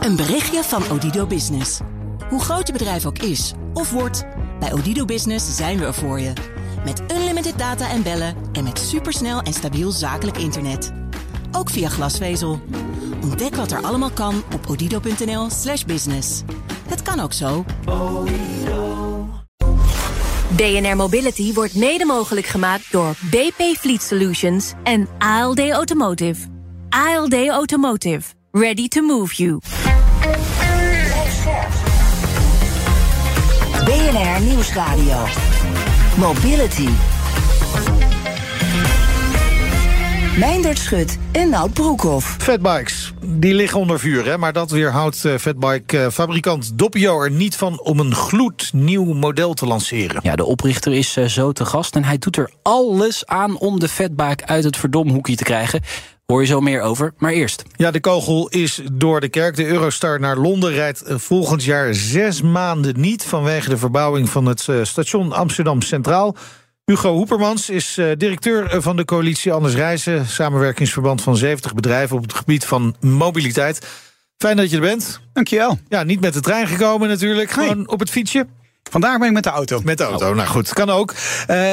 Een berichtje van Odido Business. Hoe groot je bedrijf ook is of wordt, bij Odido Business zijn we er voor je. Met unlimited data en bellen en met supersnel en stabiel zakelijk internet. Ook via glasvezel. Ontdek wat er allemaal kan op odido.nl/slash business. Het kan ook zo. BNR Mobility wordt mede mogelijk gemaakt door BP Fleet Solutions en ALD Automotive. ALD Automotive. Ready to move you. BNR Nieuwsradio. Mobility. Meindert Schut en Nout Broekhoff. Fatbikes, die liggen onder vuur, hè? maar dat weerhoudt uh, fatbike-fabrikant Doppio er niet van om een gloednieuw model te lanceren. Ja, de oprichter is uh, zo te gast en hij doet er alles aan om de fatbike uit het verdomhoekje te krijgen. Hoor je zo meer over, maar eerst. Ja, de kogel is door de kerk. De Eurostar naar Londen rijdt volgend jaar zes maanden niet... vanwege de verbouwing van het station Amsterdam Centraal. Hugo Hoepermans is uh, directeur van de coalitie Anders Reizen... samenwerkingsverband van 70 bedrijven op het gebied van mobiliteit. Fijn dat je er bent. Dankjewel. Ja, niet met de trein gekomen natuurlijk, gewoon nee. op het fietsje. Vandaag ben ik met de auto. Met de auto, nou goed, kan ook. Uh,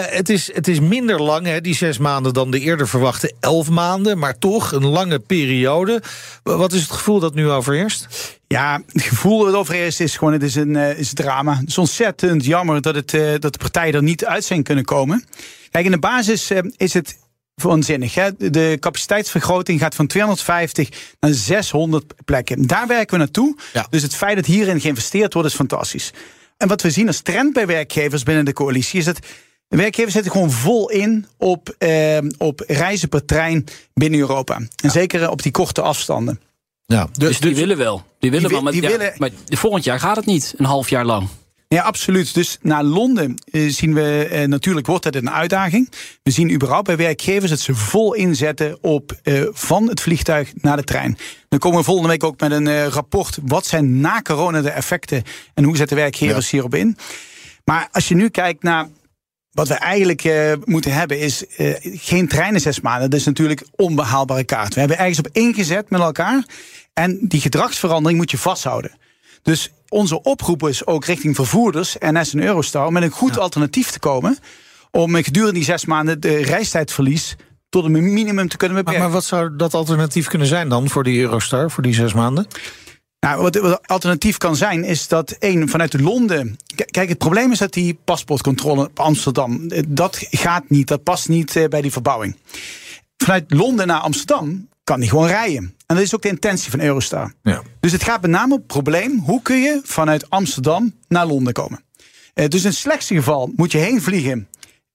het, is, het is minder lang, hè, die zes maanden, dan de eerder verwachte elf maanden. Maar toch een lange periode. Wat is het gevoel dat nu overheerst? Ja, het gevoel dat overheerst is gewoon, het is een, uh, is drama. Het is ontzettend jammer dat, het, uh, dat de partijen er niet uit zijn kunnen komen. Kijk, in de basis is het waanzinnig. Hè? De capaciteitsvergroting gaat van 250 naar 600 plekken. Daar werken we naartoe. Ja. Dus het feit dat hierin geïnvesteerd wordt, is fantastisch. En wat we zien als trend bij werkgevers binnen de coalitie is dat de werkgevers zetten gewoon vol in op, eh, op reizen per trein binnen Europa. En ja. zeker op die korte afstanden. Ja, dus, dus die willen wel. Die willen die, wel, maar, die ja, willen, maar volgend jaar gaat het niet, een half jaar lang. Ja, absoluut. Dus naar Londen eh, zien we eh, natuurlijk wordt het een uitdaging. We zien überhaupt bij werkgevers dat ze vol inzetten op eh, van het vliegtuig naar de trein. Dan komen we volgende week ook met een rapport. Wat zijn na corona de effecten en hoe zetten werkgevers ja. hierop in? Maar als je nu kijkt naar wat we eigenlijk uh, moeten hebben is uh, geen treinen zes maanden. Dat is natuurlijk onbehaalbare kaart. We hebben ergens op ingezet met elkaar. En die gedragsverandering moet je vasthouden. Dus onze oproep is ook richting vervoerders, NS en Eurostar, met een goed ja. alternatief te komen. Om gedurende die zes maanden de reistijdverlies tot een minimum te kunnen beperken. Maar, maar wat zou dat alternatief kunnen zijn dan voor die Eurostar, voor die zes maanden? Nou, wat, wat alternatief kan zijn, is dat één vanuit Londen. Kijk, het probleem is dat die paspoortcontrole op Amsterdam. dat gaat niet, dat past niet uh, bij die verbouwing. Vanuit Londen naar Amsterdam kan die gewoon rijden. En dat is ook de intentie van Eurostar. Ja. Dus het gaat met name op het probleem: hoe kun je vanuit Amsterdam naar Londen komen? Uh, dus in het slechtste geval moet je heen vliegen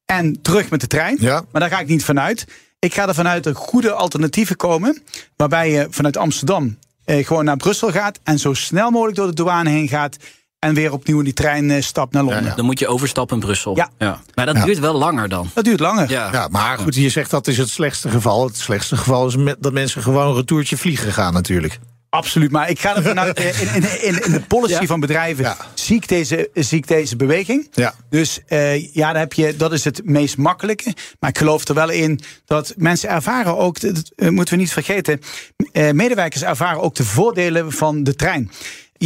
en terug met de trein. Ja. Maar daar ga ik niet vanuit. Ik ga er vanuit dat goede alternatieven komen. Waarbij je vanuit Amsterdam eh, gewoon naar Brussel gaat. En zo snel mogelijk door de douane heen gaat. En weer opnieuw in die trein uh, stapt naar Londen. Ja, dan moet je overstappen in Brussel. Ja. ja. Maar dat duurt wel langer dan. Dat duurt langer. Ja, ja maar goed, je zegt dat is het slechtste geval. Het slechtste geval is met, dat mensen gewoon een retourtje vliegen gaan natuurlijk. Absoluut, maar ik ga er vanuit. In, in, in, in de policy ja. van bedrijven ja. zie, ik deze, zie ik deze beweging. Ja. Dus uh, ja, dan heb je, dat is het meest makkelijke. Maar ik geloof er wel in dat mensen ervaren ook, dat moeten we niet vergeten, uh, medewerkers ervaren ook de voordelen van de trein.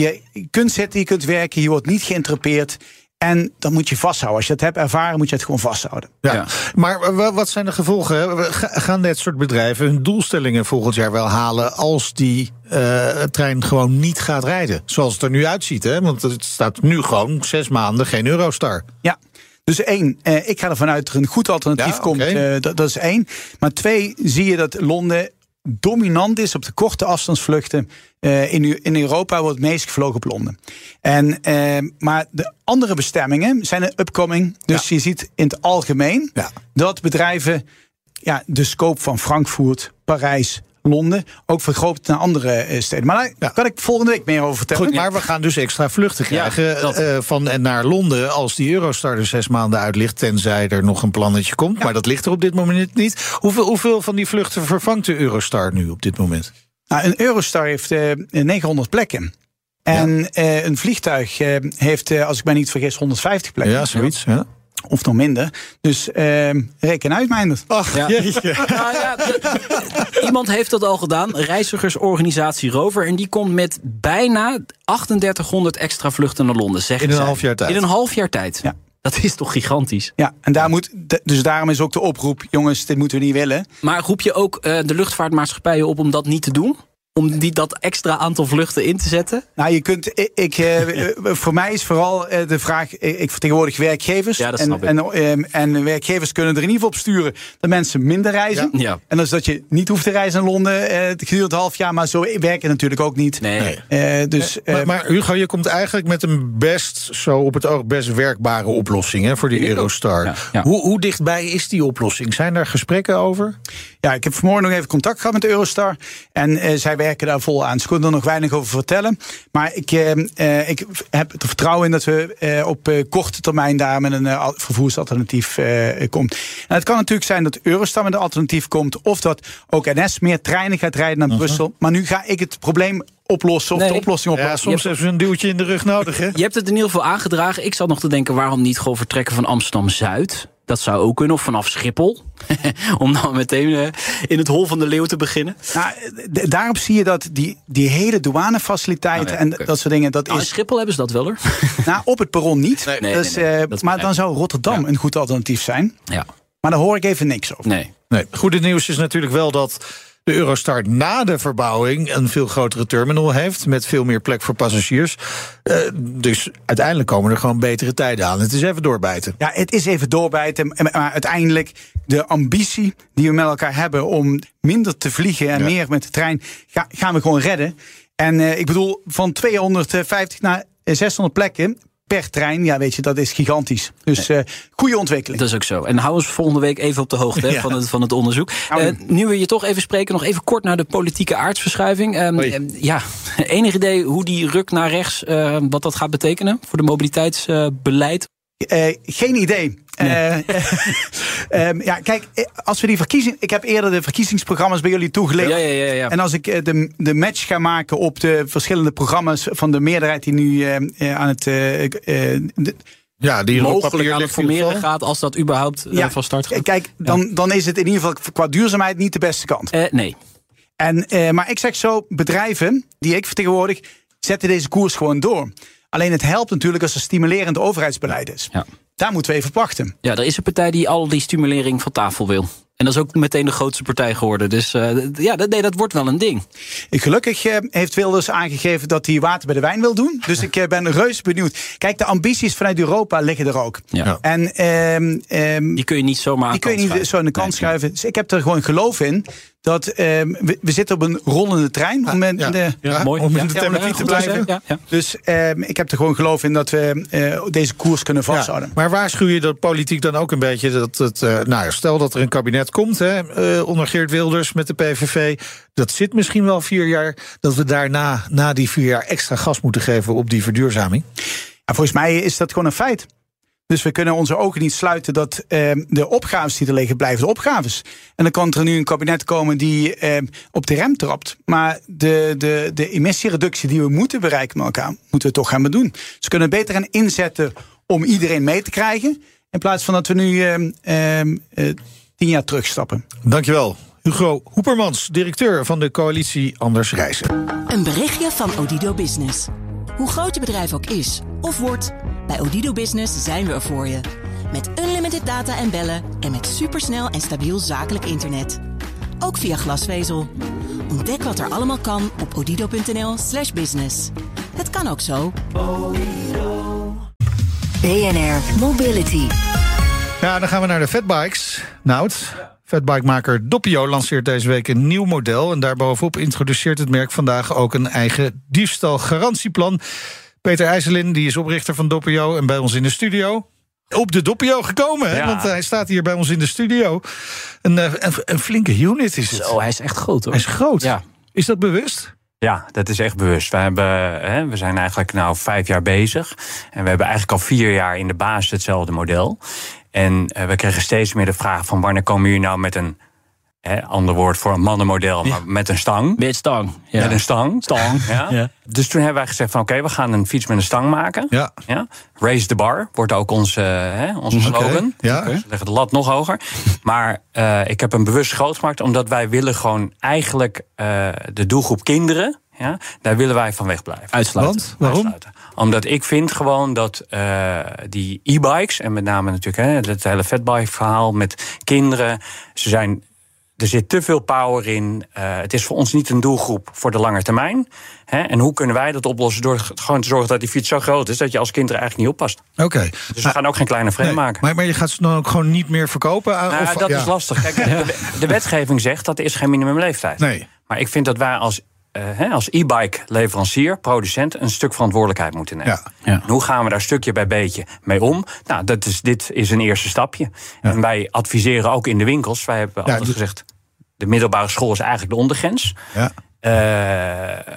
Je kunt zitten, je kunt werken, je wordt niet geïnterrupeerd. En dat moet je vasthouden. Als je het hebt ervaren, moet je het gewoon vasthouden. Ja. ja. Maar wat zijn de gevolgen? Gaan dit soort bedrijven hun doelstellingen volgend jaar wel halen als die uh, trein gewoon niet gaat rijden? Zoals het er nu uitziet, hè? Want het staat nu gewoon zes maanden geen Eurostar. Ja. Dus één, eh, ik ga ervan uit dat er een goed alternatief ja, komt. Okay. Uh, dat, dat is één. Maar twee, zie je dat Londen dominant is op de korte afstandsvluchten. Uh, in, in Europa wordt het meest gevlogen op Londen. En, uh, maar de andere bestemmingen zijn een upcoming. Dus ja. je ziet in het algemeen ja. dat bedrijven ja, de scope van Frankfurt, Parijs, Londen ook vergroot naar andere steden. Maar daar ja. kan ik volgende week meer over vertellen. Goed, maar we gaan dus extra vluchten krijgen ja, uh, van en naar Londen als die Eurostar er zes maanden uit ligt, tenzij er nog een plannetje komt. Ja. Maar dat ligt er op dit moment niet. Hoeveel, hoeveel van die vluchten vervangt de Eurostar nu op dit moment? Nou, een Eurostar heeft uh, 900 plekken. En uh, een vliegtuig heeft, als ik mij niet vergis, 150 plekken. Ja, zoiets. Ja. Of nog minder. Dus ehm, reken uit, Meindert. Ach, Ja. jeetje. Nou ja, de- iemand heeft dat al gedaan. Reizigersorganisatie Rover. En die komt met bijna 3800 extra vluchten naar Londen. In een zij. half jaar tijd. In een half jaar tijd. Ja. Dat is toch gigantisch. Ja, en daar moet, dus daarom is ook de oproep: jongens, dit moeten we niet willen. Maar roep je ook eh, de luchtvaartmaatschappijen op om dat niet te doen? Om die, dat extra aantal vluchten in te zetten? Nou, je kunt, ik, ik, eh, eh, voor mij is vooral eh, de vraag: ik vertegenwoordig werkgevers. Ja, dat en, snap ik. en, ehm, en werkgevers kunnen er in ieder geval op sturen dat mensen minder reizen. Ja. Ja. En dat is dat je niet hoeft te reizen naar Londen eh, gedurende het half jaar, maar zo werkt het natuurlijk ook niet. Nee. Eh, dus, eh, Maar, maar Hugo, je komt eigenlijk met een best, zo op het oog, best werkbare oplossing hè, voor die Eurostar. Ja, ja. Hoe, hoe dichtbij is die oplossing? Zijn daar gesprekken over? Ja, ik heb vanmorgen nog even contact gehad met Eurostar. En eh, zij werken daar vol aan. Ze kunnen er nog weinig over vertellen. Maar ik, eh, eh, ik heb er vertrouwen in dat we eh, op eh, korte termijn daar met een al- vervoersalternatief eh komt. En het kan natuurlijk zijn dat Eurostar met een alternatief komt. Of dat ook NS meer treinen gaat rijden naar Brussel. Maar nu ga ik het probleem oplossen. Of Nee. de oplossing Ja, oplossen. soms hebben ze een duwtje in de rug nodig, hè? Je hebt het in ieder geval aangedragen. Ik zat nog te denken, waarom niet gewoon vertrekken van Amsterdam-Zuid? Dat zou ook kunnen, of vanaf Schiphol. Om dan meteen eh, in het hol van de leeuw te beginnen. Nou, daarop zie je dat die, die hele douanefaciliteiten ja, en dat soort dingen. Dat Nou, in is Schiphol hebben ze dat wel hoor. nou, op het perron niet. Nee, nee, Dus, nee, nee. eh, Dat maar dan zou Rotterdam een goed alternatief zijn. Ja, Maar daar hoor ik even niks over. nee. Nee. Goede nieuws is natuurlijk wel dat de Eurostar na de verbouwing een veel grotere terminal heeft. Met veel meer plek voor passagiers. Eh, dus uiteindelijk komen er gewoon betere tijden aan. Het is even doorbijten. Ja, het is even doorbijten. Maar uiteindelijk de ambitie die we met elkaar hebben om minder te vliegen en Ja. meer met de trein, ga- gaan we gewoon redden. En eh, ik bedoel, van 250 naar 600 plekken per trein, ja, weet je, dat is gigantisch. Dus eh goede ontwikkeling. Dat is ook zo. En hou ons volgende week even op de hoogte Ja. van, het, van het onderzoek. Eh, nu we je toch even spreken, nog even kort naar de politieke aardsverschuiving. Ehm, ehm, ja, enig idee hoe die ruk naar rechts, eh, wat dat gaat betekenen voor de mobiliteitsbeleid? Eh, geen idee. Eh, ehm, ja, kijk, eh, als we die verkiezing. Ik heb eerder de verkiezingsprogramma's bij jullie toegelicht. ja, ja, ja, ja. En als ik eh, de, de match ga maken op de verschillende programma's van de meerderheid die nu eh, eh, aan het. eh, eh, de- Ja, die op mogelijk papier aan het formeren gaat als dat überhaupt eh, van start gaat? Kijk, dan, dan is het in ieder geval qua duurzaamheid niet de beste kant. Eh, nee. En, eh, maar ik zeg zo, bedrijven die ik vertegenwoordig, zetten deze koers gewoon door. Alleen het helpt natuurlijk als er stimulerend overheidsbeleid is. Ja. Daar moeten we even op wachten. Ja, er is een partij die al die stimulering van tafel wil. En dat is ook meteen de grootste partij geworden. Dus eh, ja, dat, nee, dat wordt wel een ding. Ik, gelukkig eh, heeft Wilders aangegeven dat hij water bij de wijn wil doen. Dus ik eh, ben reuze benieuwd. Kijk, de ambities vanuit Europa liggen er ook. Ja. En ehm, ehm, Die kun je niet zomaar aan die kun je niet zo aan de kant Nee, schuiven. Dus ik heb er gewoon geloof in dat ehm, we, we zitten op een rollende trein. Om in ja. de, Ja, Mooi. om in de thematiek te blijven. Dus ehm, ik heb er gewoon geloof in dat we eh, deze koers kunnen vasthouden. maar waarschuw je de politiek dan ook een beetje dat het. eh, nou stel dat er een kabinet komt, hè, eh, onder Geert Wilders met de PVV. Dat zit misschien wel vier jaar. Dat we daarna, na die vier jaar, extra gas moeten geven op die verduurzaming. Ja, volgens mij is dat gewoon een feit. Dus we kunnen onze ogen niet sluiten dat ehm, de opgaves die er liggen, blijven de opgaves. En dan kan er nu een kabinet komen die ehm, op de rem trapt. Maar de, de, de emissiereductie die we moeten bereiken met elkaar, moeten we toch gaan doen. Ze kunnen beter gaan inzetten om iedereen mee te krijgen. In plaats van dat we nu ehm, ehm, eh, tien jaar terugstappen. Dankjewel. Hugo Hoepermans, directeur van de coalitie Anders Reizen. Een berichtje van Odido Business. Hoe groot je bedrijf ook is of wordt, bij Odido Business zijn we er voor je. Met unlimited data en bellen en met supersnel en stabiel zakelijk internet. Ook via glasvezel. Ontdek wat er allemaal kan op odido.nl/slash business. Het kan ook zo. BNR Mobility. Ja, dan gaan we naar de fatbikes. Nout, fatbikemaker Doppio lanceert deze week een nieuw model. En daarbovenop introduceert het merk vandaag ook een eigen diefstalgarantieplan. Peter IJsselin, die is oprichter van Doppio en bij ons in de studio. Op de Doppio gekomen, hè? Ja. want hij staat hier bij ons in de studio. Een, eh, een, een flinke unit is het. Zo, hij is echt groot hoor. Hij is groot. Ja. Is dat bewust? Ja, dat is echt bewust. We, hebben, hè, we zijn eigenlijk nou vijf jaar bezig. En we hebben eigenlijk al vier jaar in de basis hetzelfde model. En eh, we kregen steeds meer de vraag van wanneer komen jullie nou met een hè, ander woord voor een mannenmodel, maar met een stang. Met stang. Ja. Met een stang. Stang. Ja. Ja. Dus toen hebben wij gezegd van oké, we gaan een fiets met een stang maken. Ja. Ja. Raise the bar wordt ook onze, hè, onze slogan. ja. Dus we leggen de lat nog hoger. Maar eh, ik heb hem bewust groot gemaakt omdat wij willen gewoon eigenlijk eh, de doelgroep kinderen. Ja, daar willen wij van wegblijven. Uitsluiten. Want? Waarom? Uitsluiten. Omdat ik vind gewoon dat eh, die e-bikes, en met name natuurlijk hè, het hele fatbike verhaal met kinderen, ze zijn. Er zit te veel power in. Eh, het is voor ons niet een doelgroep voor de lange termijn. Hè? En hoe kunnen wij dat oplossen? Door gewoon te zorgen dat die fiets zo groot is dat je als kind er eigenlijk niet oppast. Oké. Dus we gaan ook geen kleine frame Nee, maken. maar, maar je gaat ze dan ook gewoon niet meer verkopen? Ah, Nou, of- dat ja. is lastig. Kijk, de, de wetgeving zegt dat er is geen minimumleeftijd. Nee. Maar ik vind dat wij als, eh, als e-bike leverancier, producent, een stuk verantwoordelijkheid moeten nemen. Ja. Ja. En hoe gaan we daar stukje bij beetje mee om? Nou, dat is, dit is een eerste stapje. En wij adviseren ook in de winkels. Wij hebben altijd gezegd, de middelbare school is eigenlijk de ondergrens. Ja. Eh,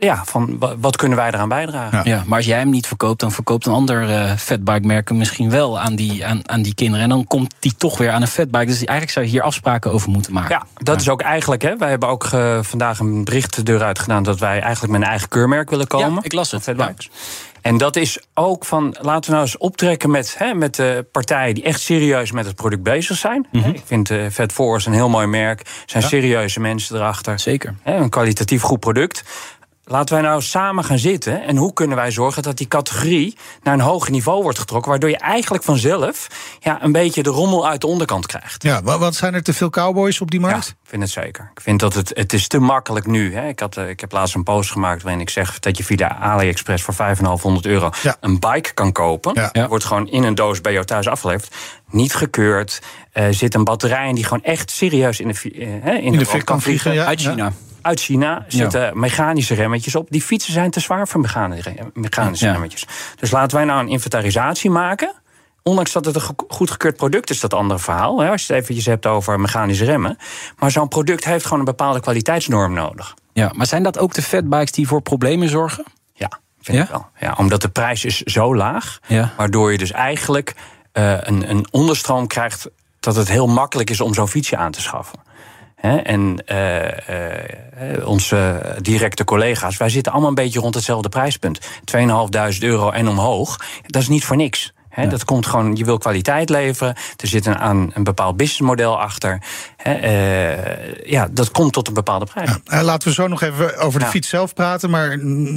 ja, van wa- wat kunnen wij eraan bijdragen? Ja. Ja, maar als jij hem niet verkoopt, dan verkoopt een ander eh fatbike-merk hem misschien wel aan die, aan, aan die kinderen. En dan komt die toch weer aan een fatbike. Dus eigenlijk zou je hier afspraken over moeten maken. Ja, dat is ook eigenlijk. Hè, wij hebben ook eh, vandaag een bericht de deur uit gedaan dat wij eigenlijk met een eigen keurmerk willen komen. Ja, ik las het. Fatbikes. En dat is ook van, laten we nou eens optrekken met, hè, met de partijen die echt serieus met het product bezig zijn. Mhm. Ik vind uh, Fat Force een heel mooi merk. Er zijn serieuze mensen erachter. Zeker. Hè, een kwalitatief goed product. Laten wij nou samen gaan zitten en hoe kunnen wij zorgen dat die categorie naar een hoger niveau wordt getrokken, waardoor je eigenlijk vanzelf ja, een beetje de rommel uit de onderkant krijgt. Ja, wa- wat zijn er te veel cowboys op die Ja, markt? ik vind het zeker. Ik vind dat het, het is te makkelijk nu. Hè. Ik, had, eh, ik heb laatst een post gemaakt waarin ik zeg dat je via AliExpress voor 5,500 euro Ja. een bike kan kopen. Ja. Wordt gewoon in een doos bij jou thuis afgeleverd. Niet gekeurd. Er zit een batterij in die gewoon echt serieus in de, eh, hè, in In de fik kan vliegen, ja. Uit China. Uit China zitten mechanische remmetjes op. Die fietsen zijn te zwaar voor mechanische, Ja. remmetjes. Dus laten wij nou een inventarisatie maken. Ondanks dat het een ge- goedgekeurd product is, dat andere verhaal. Hè, als je het eventjes hebt over mechanische remmen. Maar zo'n product heeft gewoon een bepaalde kwaliteitsnorm nodig. Ja, maar zijn dat ook de fatbikes die voor problemen zorgen? Ja, vind Ja? ik wel. Ja, omdat de prijs is zo laag. Waardoor je dus eigenlijk eh, een, een onderstroom krijgt... dat het heel makkelijk is om zo'n fietsje aan te schaffen. Hè, en eh, eh, onze directe collega's, wij zitten allemaal een beetje rond hetzelfde prijspunt. 2.500 euro en omhoog. Dat is niet voor niks. Dat komt gewoon, je wil kwaliteit leveren. Er zit een, aan een bepaald businessmodel achter. Eh, ja, dat komt tot een bepaalde prijs. Laten we zo nog even over de Ja. fiets zelf praten. Maar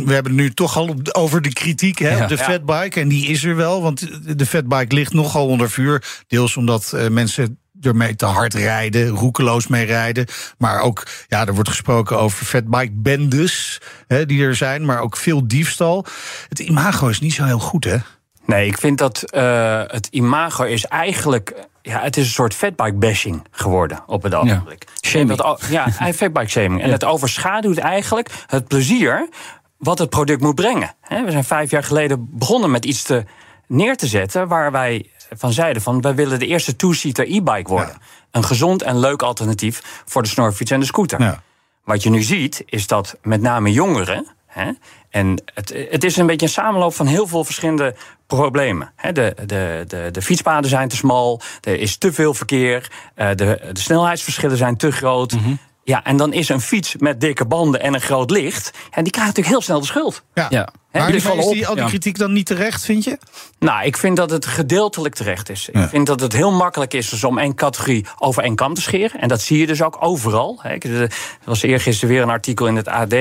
we hebben nu toch al op over de kritiek hè, op de fatbike. En die is er wel, want de fatbike ligt nogal onder vuur. Deels omdat mensen ermee te hard rijden, roekeloos mee rijden. Maar ook, ja, er wordt gesproken over fatbike-bendes hè, die er zijn. Maar ook veel diefstal. Het imago is niet zo heel goed, hè? Nee, ik vind dat eh, het imago is eigenlijk. Ja, het is een soort fatbike bashing geworden op het ogenblik. Shaming. Dat, ja, hij- fatbike shaming. En het overschaduwt eigenlijk het plezier wat het product moet brengen. We zijn vijf jaar geleden begonnen met iets te, neer te zetten waar wij van zeiden van wij willen de eerste two-seater e-bike worden. Een gezond en leuk alternatief voor de snorfiets en de scooter. Ja. Wat je nu ziet, is dat met name jongeren. Hè, en het, het is een beetje een samenloop van heel veel verschillende problemen. Hè, de, de, de, de fietspaden zijn te smal, er is te veel verkeer, eh, de, de snelheidsverschillen zijn te groot. Ja, en dan is een fiets met dikke banden en een groot licht. En die krijgt natuurlijk heel snel de schuld. Ja. Ja. Maar, is die, al die kritiek dan niet terecht, vind je? Nou, ik vind dat het gedeeltelijk terecht is. Ja. Ik vind dat het heel makkelijk is dus om één categorie over één kam te scheren. En dat zie je dus ook overal. hè. Ik- Er was eergisteren weer een artikel in het AD.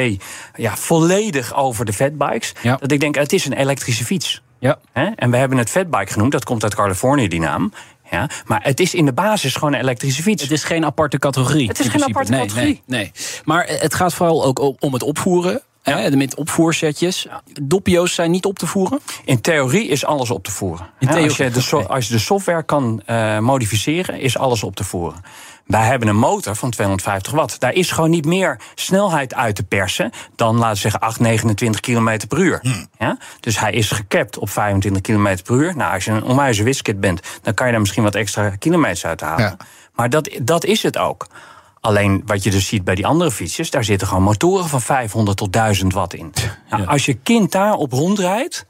Ja, volledig over de fatbikes. Ja. Dat ik denk, het is een elektrische fiets. Ja. Hè? En we hebben het fatbike genoemd. Dat komt uit Californië, die naam. Ja, maar het is in de basis gewoon een elektrische fiets. Het is geen aparte categorie. Het is geen principe. aparte nee, categorie. Nee, nee. Maar het gaat vooral ook om het opvoeren. Hè, met opvoersetjes. Doppio's zijn niet op te voeren. In theorie is alles op te voeren. In Hè, als, theorie, je de so- als je de software kan eh, modificeren, is alles op te voeren. Wij hebben een motor van 250 watt. Daar is gewoon niet meer snelheid uit te persen dan, laten we zeggen, 8, 29 km per uur. Hmm. Ja? Dus hij is gekapt op 25 km per uur. Nou, als je een onwijze wiskit bent, dan kan je daar misschien wat extra kilometers uit halen. Ja. Maar dat, dat is het ook. Alleen wat je dus ziet bij die andere fietsjes, daar zitten gewoon motoren van 500 tot 1000 watt in. Nou, als je kind daarop rondrijdt,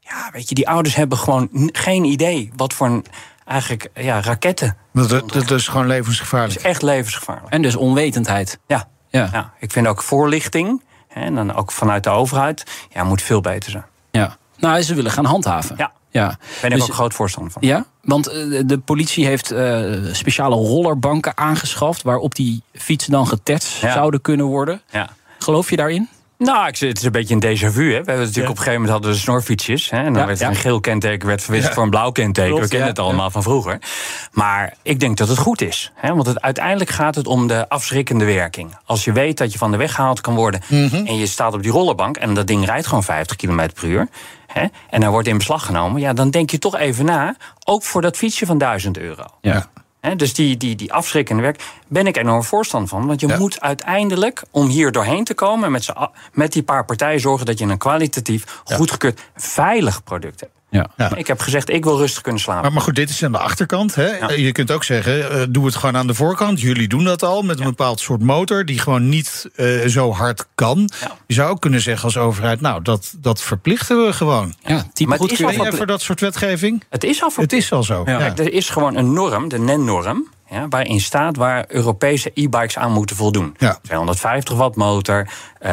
ja, weet je, die ouders hebben gewoon geen idee wat voor een eigenlijk ja, raketten. Dat, dat, dat is gewoon levensgevaarlijk. Dat is echt levensgevaarlijk. En dus onwetendheid. Ja. Ja. ja. Ik vind ook voorlichting, hè, en dan ook vanuit de overheid, ja, moet veel beter zijn. ja. Nou, ze willen gaan handhaven. Ja. Ja. Daar ben ik Dus- ook groot voorstander van. Ja, want eh, de politie heeft eh, speciale rollerbanken aangeschaft... waarop die fietsen dan getetst Ja. zouden kunnen worden. Ja. Geloof je daarin? Nou, ik, het is een beetje een déjà vu. Hè. We hebben natuurlijk op een gegeven moment hadden we snorfietsjes. Hè, en dan Ja, werd er ja. een geel kenteken werd verwisseld voor een blauw kenteken. Klopt, we kennen ja, het allemaal van vroeger. Maar ik denk dat het goed is. Hè, want het, uiteindelijk gaat het om de afschrikkende werking. Als je weet dat je van de weg gehaald kan worden... Mhm. en je staat op die rollerbank en dat ding rijdt gewoon 50 km per uur... Hè, en hij wordt in beslag genomen... Ja, dan denk je toch even na, ook voor dat fietsje van 1000 euro. Ja. Dus die, die, die afschrikkende werk ben ik enorm voorstander van. Want je Ja. moet uiteindelijk, om hier doorheen te komen... Met, met die paar partijen zorgen dat je een kwalitatief, goedgekeurd, veilig product hebt. Ja. Ja. Ik heb gezegd, ik wil rustig kunnen slapen. Maar, maar goed, dit is aan de achterkant. Hè? Je kunt ook zeggen, eh, doe het gewoon aan de voorkant. Jullie doen dat al met een bepaald soort motor... die gewoon niet eh, zo hard kan. Ja. Je zou ook kunnen zeggen als overheid... nou, dat, dat verplichten we gewoon. Ja, type Maar het is al voor dat soort wetgeving? Het is al Het is al zo. Ja. Ja. Kijk, er is gewoon een norm, de NEN-norm... Ja, waarin staat waar Europese e-bikes aan moeten voldoen. Ja. 250 watt motor, eh,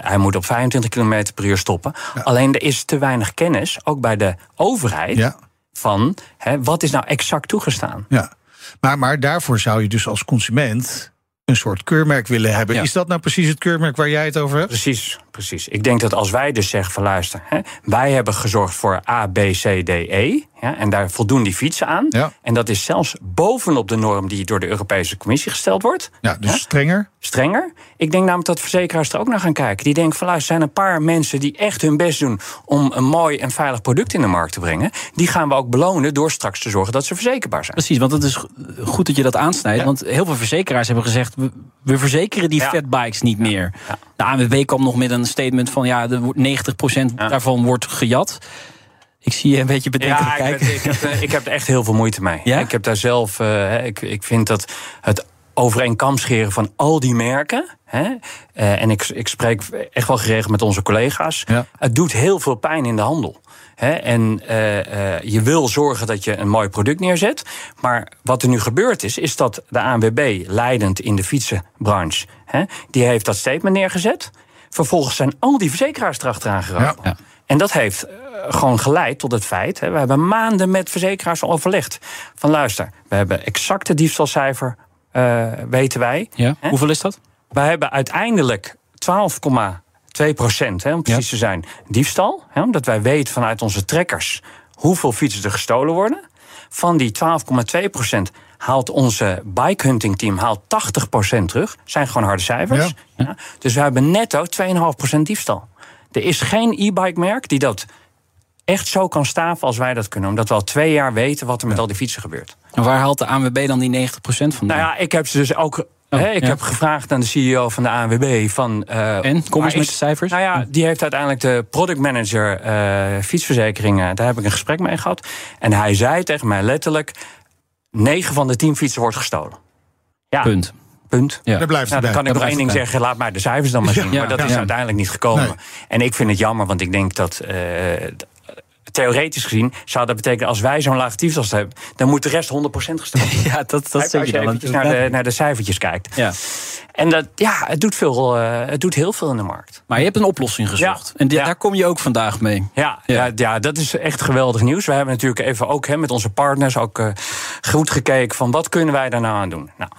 hij moet op 25 km per uur stoppen. Alleen er is te weinig kennis, ook bij de overheid... Van wat is nou exact toegestaan. Ja. Maar, maar daarvoor zou je dus als consument een soort keurmerk willen hebben. Ja. Is dat nou precies het keurmerk waar jij het over hebt? Precies, precies. Ik denk dat als wij dus zeggen van luister, hè, wij hebben gezorgd voor A, B, C, D, E. Ja, en daar voldoen die fietsen aan. Ja. En dat is zelfs bovenop de norm die door de Europese Commissie gesteld wordt. Ja, dus strenger. Strenger. Ik denk namelijk dat verzekeraars er ook naar gaan kijken. Die denken van luister, er zijn een paar mensen die echt hun best doen om een mooi en veilig product in de markt te brengen. Die gaan we ook belonen door straks te zorgen dat ze verzekerbaar zijn. Precies, want het is goed dat je dat aansnijdt. Ja. Want heel veel verzekeraars hebben gezegd... we, we verzekeren die Ja. fatbikes niet meer. Ja. De ANWB kwam nog met een statement van... ja, er wordt 90% Ja. daarvan wordt gejat. Ik zie je een beetje bedenkelijk Ja, ik, ben- ik, heb, eh, ik heb er echt heel veel moeite mee. Ja? Ik heb daar zelf. eh, hè, ik, ik vind dat het over één kam scheren van al die merken. Hè, eh, en ik, ik spreek echt wel geregeld met onze collega's. Ja. Het doet heel veel pijn in de handel. Hè, en eh, eh, je wil zorgen dat je een mooi product neerzet. Maar wat er nu gebeurd is, is dat de ANWB, leidend in de fietsenbranche, hè, die heeft dat statement neergezet. Vervolgens zijn al die verzekeraars erachteraan geroepen. Ja. Ja. En dat heeft eh, gewoon geleid tot het feit. Hè, we hebben maanden met verzekeraars overlegd. Van luister, we hebben exacte diefstalcijfer, eh, weten wij. Ja? Hè? Hoeveel is dat? Wij hebben uiteindelijk 12,2 procent, hè, om precies te zijn, diefstal. Hè, omdat wij weten vanuit onze trekkers hoeveel fietsen er gestolen worden. Van die 12,2 procent haalt onze bikehunting team haalt 80 procent terug. Zijn gewoon harde cijfers. Ja. Dus we hebben netto 2,5 procent diefstal. Er is geen e-bike merk die dat echt zo kan staven als wij dat kunnen. Omdat we al twee jaar weten wat er met al die fietsen gebeurt. En waar haalt de ANWB dan die 90% van? Nou ja, ik heb ze dus ook. Oh, ik ja. heb gevraagd aan de CEO van de ANWB van. eh, En? Kom eens met de cijfers. Nou ja, die heeft uiteindelijk de product manager eh, fietsverzekeringen. Daar heb ik een gesprek mee gehad. En hij zei tegen mij letterlijk: 9 van de 10 fietsen wordt gestolen. Ja, Punt. Punt. Ja. Daar blijft Nou, dan bij. kan ik nog één ding bij. zeggen. Laat maar de cijfers dan maar zien. Ja, maar dat ja. is Ja. uiteindelijk niet gekomen. Nee. En ik vind het jammer, want ik denk dat. eh, Theoretisch gezien zou dat betekenen als wij zo'n laag diefstal hebben, dan moet de rest 100% gestolen worden. Ja, dat, dat Als zeg je je dan. eventjes naar de, naar de cijfertjes kijkt. Ja. En dat, ja, het doet, veel, eh, het doet heel veel in de markt. Maar je hebt een oplossing gezocht. Ja. En die- Ja. daar kom je ook vandaag mee. Ja, Ja. ja. Ja, dat is echt geweldig nieuws. We hebben natuurlijk even ook hè, met onze partners ook eh, goed gekeken van wat kunnen wij daar nou aan doen. Nou,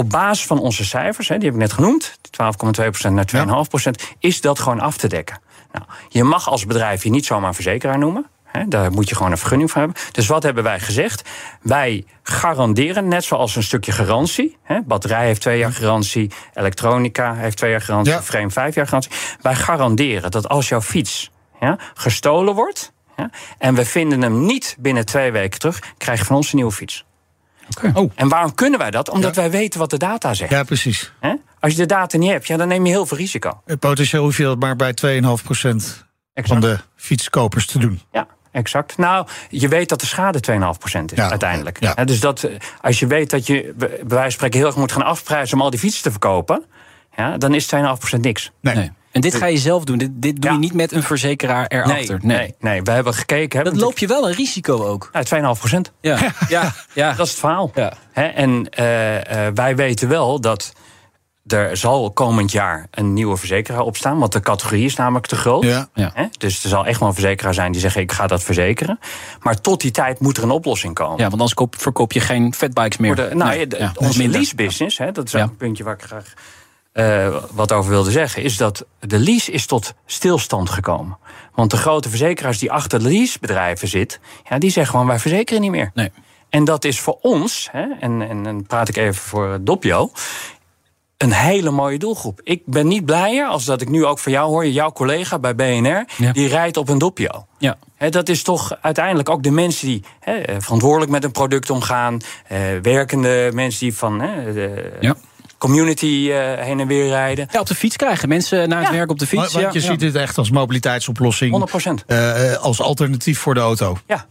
op basis van onze cijfers, hè, die heb ik net genoemd, 12,2% naar 2,5%, is dat gewoon af te dekken. Nou, je mag als bedrijf je niet zomaar verzekeraar noemen. Hè, daar moet je gewoon een vergunning voor hebben. Dus wat hebben wij gezegd? Wij garanderen, net zoals een stukje garantie. Hè, batterij heeft twee jaar garantie, elektronica heeft twee jaar garantie, Ja. frame vijf jaar garantie. Wij garanderen dat als jouw fiets ja, gestolen wordt. En we vinden hem niet binnen twee weken terug, krijg je van ons een nieuwe fiets. Oh, En waarom kunnen wij dat? Omdat Ja. wij weten wat de data zegt. ja, precies. Hè? Als je de data niet hebt, ja, dan neem je heel veel risico. Eh, Potentieel hoef je dat maar bij 2,5% van de fietskopers te doen. Ja, exact. Nou, je weet dat de schade 2,5% is Ja, uiteindelijk. ja. Hè, Dus dat, eh, als je weet dat je bij wijze van spreken heel erg moet gaan afprijzen om al die fietsen te verkopen, ja, dan is 2,5% niks. Nee. Nee. En dit ga je zelf doen? Dit, dit doe Ja. je niet met een verzekeraar erachter? Nee, nee, nee, we hebben gekeken. hè, Dat loop je wel een risico ook. Ja, 2,5 procent. Ja, ja, ja. Dat is het verhaal. Ja. Hè, en eh, eh, wij weten wel dat er zal komend jaar een nieuwe verzekeraar opstaan. Want de categorie is namelijk te groot. Ja. Ja. Hè? Dus er zal echt wel een verzekeraar zijn die zegt: ik ga dat verzekeren. Maar tot die tijd moet er een oplossing komen. ja, want anders koop, verkoop je geen fatbikes meer. De, nou, Nee, de- ja, onze lease business, hè, dat is Ja. ook een puntje waar ik graag eh, wat over wilde zeggen, is dat de lease is tot stilstand gekomen. Want de grote verzekeraars die achter de leasebedrijven zitten, ja, die zeggen gewoon wij verzekeren niet meer. Nee. En dat is voor ons, hè, en, en dan praat ik even voor Doppio, een hele mooie doelgroep. Ik ben niet blijer als dat ik nu ook van jou hoor, jouw collega bij BNR, Ja. die rijdt op een Doppio. Ja. Dat is toch uiteindelijk ook de mensen die eh, verantwoordelijk met een product omgaan. eh, werkende mensen die van de Ja. Community eh, heen en weer rijden. ja, op de fiets krijgen. Mensen naar het Ja. werk op de fiets. want ja, je ja. ziet dit echt als mobiliteitsoplossing. 100% eh, als alternatief voor de auto. Ja.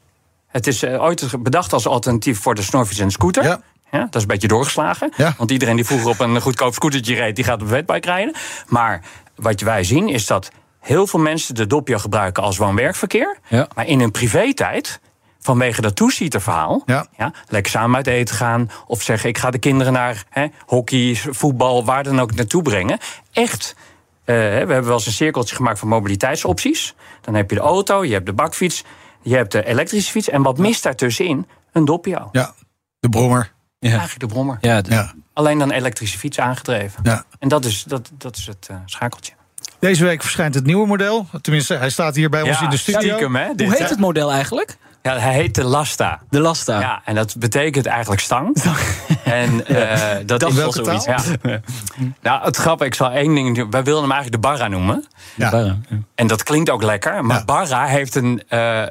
Het is eh, ooit bedacht als alternatief voor de snorfiets en scooter. Ja. Ja, dat is een beetje doorgeslagen. Ja. Want iedereen die vroeger op een goedkoop scootertje reed, die gaat op een wetbike rijden. Maar wat wij zien is dat heel veel mensen de Doppio gebruiken als woon-werkverkeer. Ja. Maar in hun privé-tijd, vanwege dat two-seater-verhaal... Ja. lekker samen uit eten gaan. Of zeggen, ik ga de kinderen naar hè, hockey, voetbal, waar dan ook naartoe brengen. Echt... eh, we hebben wel eens een cirkeltje gemaakt van mobiliteitsopties. Dan heb je de auto, je hebt de bakfiets, je hebt de elektrische fiets. En wat mist daartussenin? Een Doppio. Ja, de brommer. Ja. Eigenlijk de brommer. Ja, de- Ja. Alleen dan elektrische fiets aangedreven. Ja. En dat is, dat, dat is het eh, schakeltje. Deze week verschijnt het nieuwe model. Tenminste, hij staat hier bij ons in de studio. stiekem, hè, dit, Hoe heet hè? het model eigenlijk? Ja, hij heet de Lasta. De Lasta. Ja, en dat betekent eigenlijk stang. en eh, dat is wel zoiets. Ja. nou, het grappige, ik zal één ding doen. Wij wilden hem eigenlijk de Barra noemen. Ja. Ja. En dat klinkt ook lekker. Maar Ja. Barra heeft een, eh,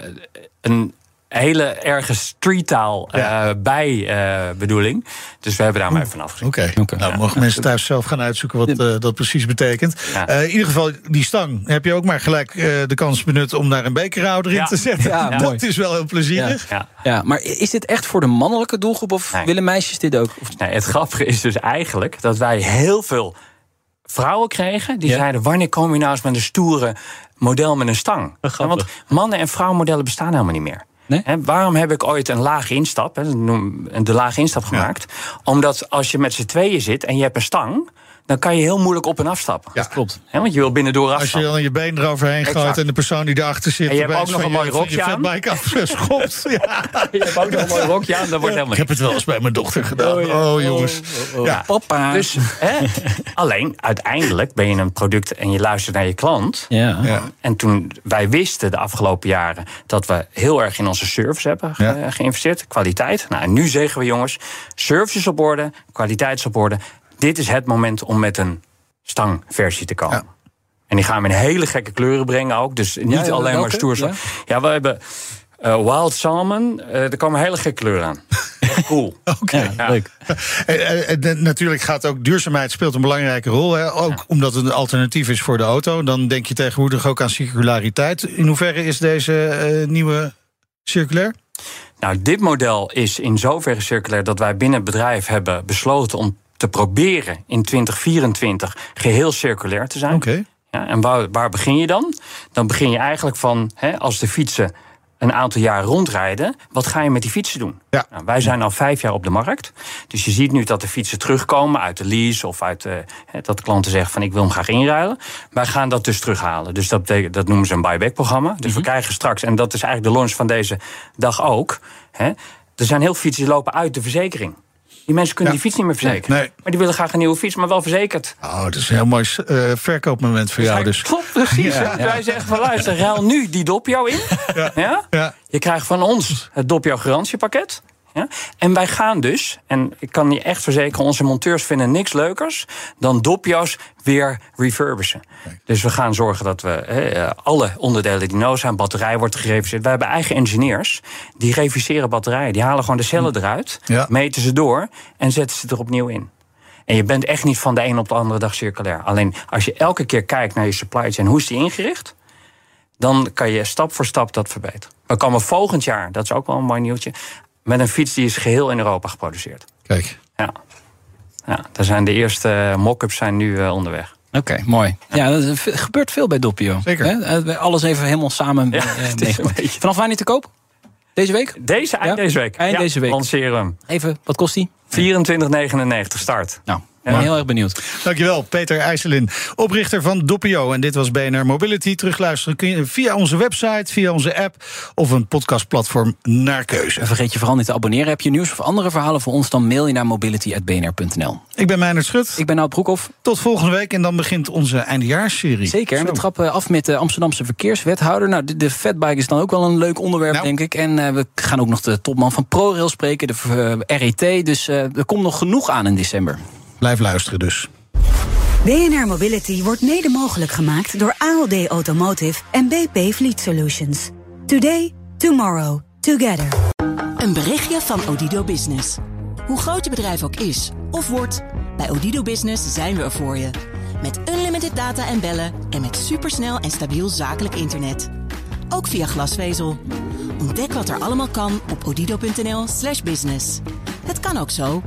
een hele erge streettaal eh Ja. bij eh, bedoeling. Dus we hebben daar maar even van afgezien. Oké, Oké. nou mogen mensen thuis zelf gaan uitzoeken wat eh, dat precies betekent. Ja. Eh, in ieder geval, die stang heb je ook maar gelijk eh, de kans benut om daar een bekerhouder in Ja. te zetten. Ja, dat mooi. is wel heel plezierig. Ja. Ja, maar is dit echt voor de mannelijke doelgroep of Nee. willen meisjes dit ook? Of- Nee, het grappige is dus eigenlijk dat wij heel veel vrouwen kregen die Ja. zeiden: wanneer kom je nou eens met een stoere model met een stang? Ja, want mannen- en vrouwenmodellen bestaan helemaal niet meer. Nee? Waarom heb ik ooit een lage instap, de lage instap gemaakt? Omdat als je met z'n tweeën zit en je hebt een stang, dan kan je heel moeilijk op en afstappen. Ja. Klopt. Hè, want je wil binnendoor Als je afstappen. dan je been eroverheen gooit Exact. en de persoon die erachter zit... En je hebt ook nog een je- mooi je rokje aan. fatbike afgeschopt. ja. Je hebt ook nog een mooi rokje aan, dat wordt helemaal Ik heb het wel eens bij mijn dochter gedaan. Oh, Oh, ja. jongens. Ja. Papa. Dus, hè, alleen, uiteindelijk ben je een product en je luistert naar je klant. ja. Ja. En toen wij wisten de afgelopen jaren dat we heel erg in onze service hebben ge- Ja. geïnvesteerd, kwaliteit. Nou, en nu zeggen we jongens, service is op orde, kwaliteit is op orde. Dit is het moment om met een stangversie te komen. Ja. En die gaan we in hele gekke kleuren brengen ook. Dus niet Ja, alleen maar stoer. Ja. Ja, we hebben eh, Wild Salmon. eh, er komen hele gekke kleuren aan. Cool. Oké. Ja. Leuk. Eh, natuurlijk gaat ook duurzaamheid speelt een belangrijke rol. Hè? Ook omdat het een alternatief is voor de auto. Dan denk je tegenwoordig ook aan circulariteit. In hoeverre is deze nieuwe circulair? Nou, dit model is in zoverre circulair dat wij binnen het bedrijf hebben besloten om te proberen in 2024 geheel circulair te zijn. Oké. Ja, en waar, waar begin je dan? Dan begin je eigenlijk van, hè, als de fietsen een aantal jaar rondrijden, wat ga je met die fietsen doen? Ja. Nou, wij zijn al vijf jaar op de markt. Dus je ziet nu dat de fietsen terugkomen uit de lease of uit eh, hè, dat de klanten zeggen van ik wil hem graag inruilen. Wij gaan dat dus terughalen. Dus dat, dat noemen ze een buyback programma. Dus we krijgen straks, en dat is eigenlijk de launch van deze dag ook. Hè, er zijn heel veel fietsen die lopen uit de verzekering. Die mensen kunnen Ja. die fiets niet meer verzekeren. Nee. Maar die willen graag een nieuwe fiets, maar wel verzekerd. Oh, dat is een heel mooi eh, verkoopmoment voor jou. Dus. Klopt, precies. Wij zeggen van luister, ruil nu die Doppio in. Ja. Ja. Je krijgt van ons het Doppio garantiepakket. Ja? En wij gaan dus, en ik kan je echt verzekeren, onze monteurs vinden niks leukers dan Doppio's weer refurbishen. Dus we gaan zorgen dat we eh, alle onderdelen die nodig zijn, batterij wordt gereviseerd. We hebben eigen engineers die reviseren batterijen. Die halen gewoon de cellen eruit, Ja. meten ze door en zetten ze er opnieuw in. En je bent echt niet van de een op de andere dag circulair. Alleen als je elke keer kijkt naar je supply chain, hoe is die ingericht? Dan kan je stap voor stap dat verbeteren. We komen volgend jaar, dat is ook wel een mooi nieuwtje, met een fiets die is geheel in Europa geproduceerd. Kijk. Ja. Ja, daar zijn de eerste mock-ups zijn nu eh, onderweg. Oké, mooi. Ja, er gebeurt veel bij Doppio. Zeker. Hè? Eh, Alles even helemaal samen Ja, eh, Vanaf wanneer te koop? Deze week? Deze eind Ja? deze week. Eind Ja, deze week. Lanceren we hem. Even, wat kost die? 24,99 start. Nou, ik ben heel erg benieuwd. Dankjewel, Peter IJsselin, oprichter van Doppio. En dit was BNR Mobility. Terugluisteren kun je via onze website, via onze app of een podcastplatform naar keuze. En vergeet je vooral niet te abonneren. Heb je nieuws of andere verhalen voor ons, dan mail je naar mobility.bnr.nl. Ik ben Meijnerd Schut. Ik ben Nout Broekhoff. Tot volgende week en dan begint onze eindejaarsserie. Zeker. En we trappen af met de Amsterdamse verkeerswethouder. Nou, de, de fatbike is dan ook wel een leuk onderwerp, Nou. denk ik. En eh, we gaan ook nog de topman van ProRail spreken, de eh, RET. Dus eh, er komt nog genoeg aan in december. Blijf luisteren dus. BNR Mobility wordt mede mogelijk gemaakt door ALD Automotive en BP Fleet Solutions. Today, tomorrow, together. Een berichtje van Odido Business. Hoe groot je bedrijf ook is of wordt, bij Odido Business zijn we er voor je. Met unlimited data en bellen en met supersnel en stabiel zakelijk internet. Ook via glasvezel. Ontdek wat er allemaal kan op odido.nl/slash business. Het kan ook zo.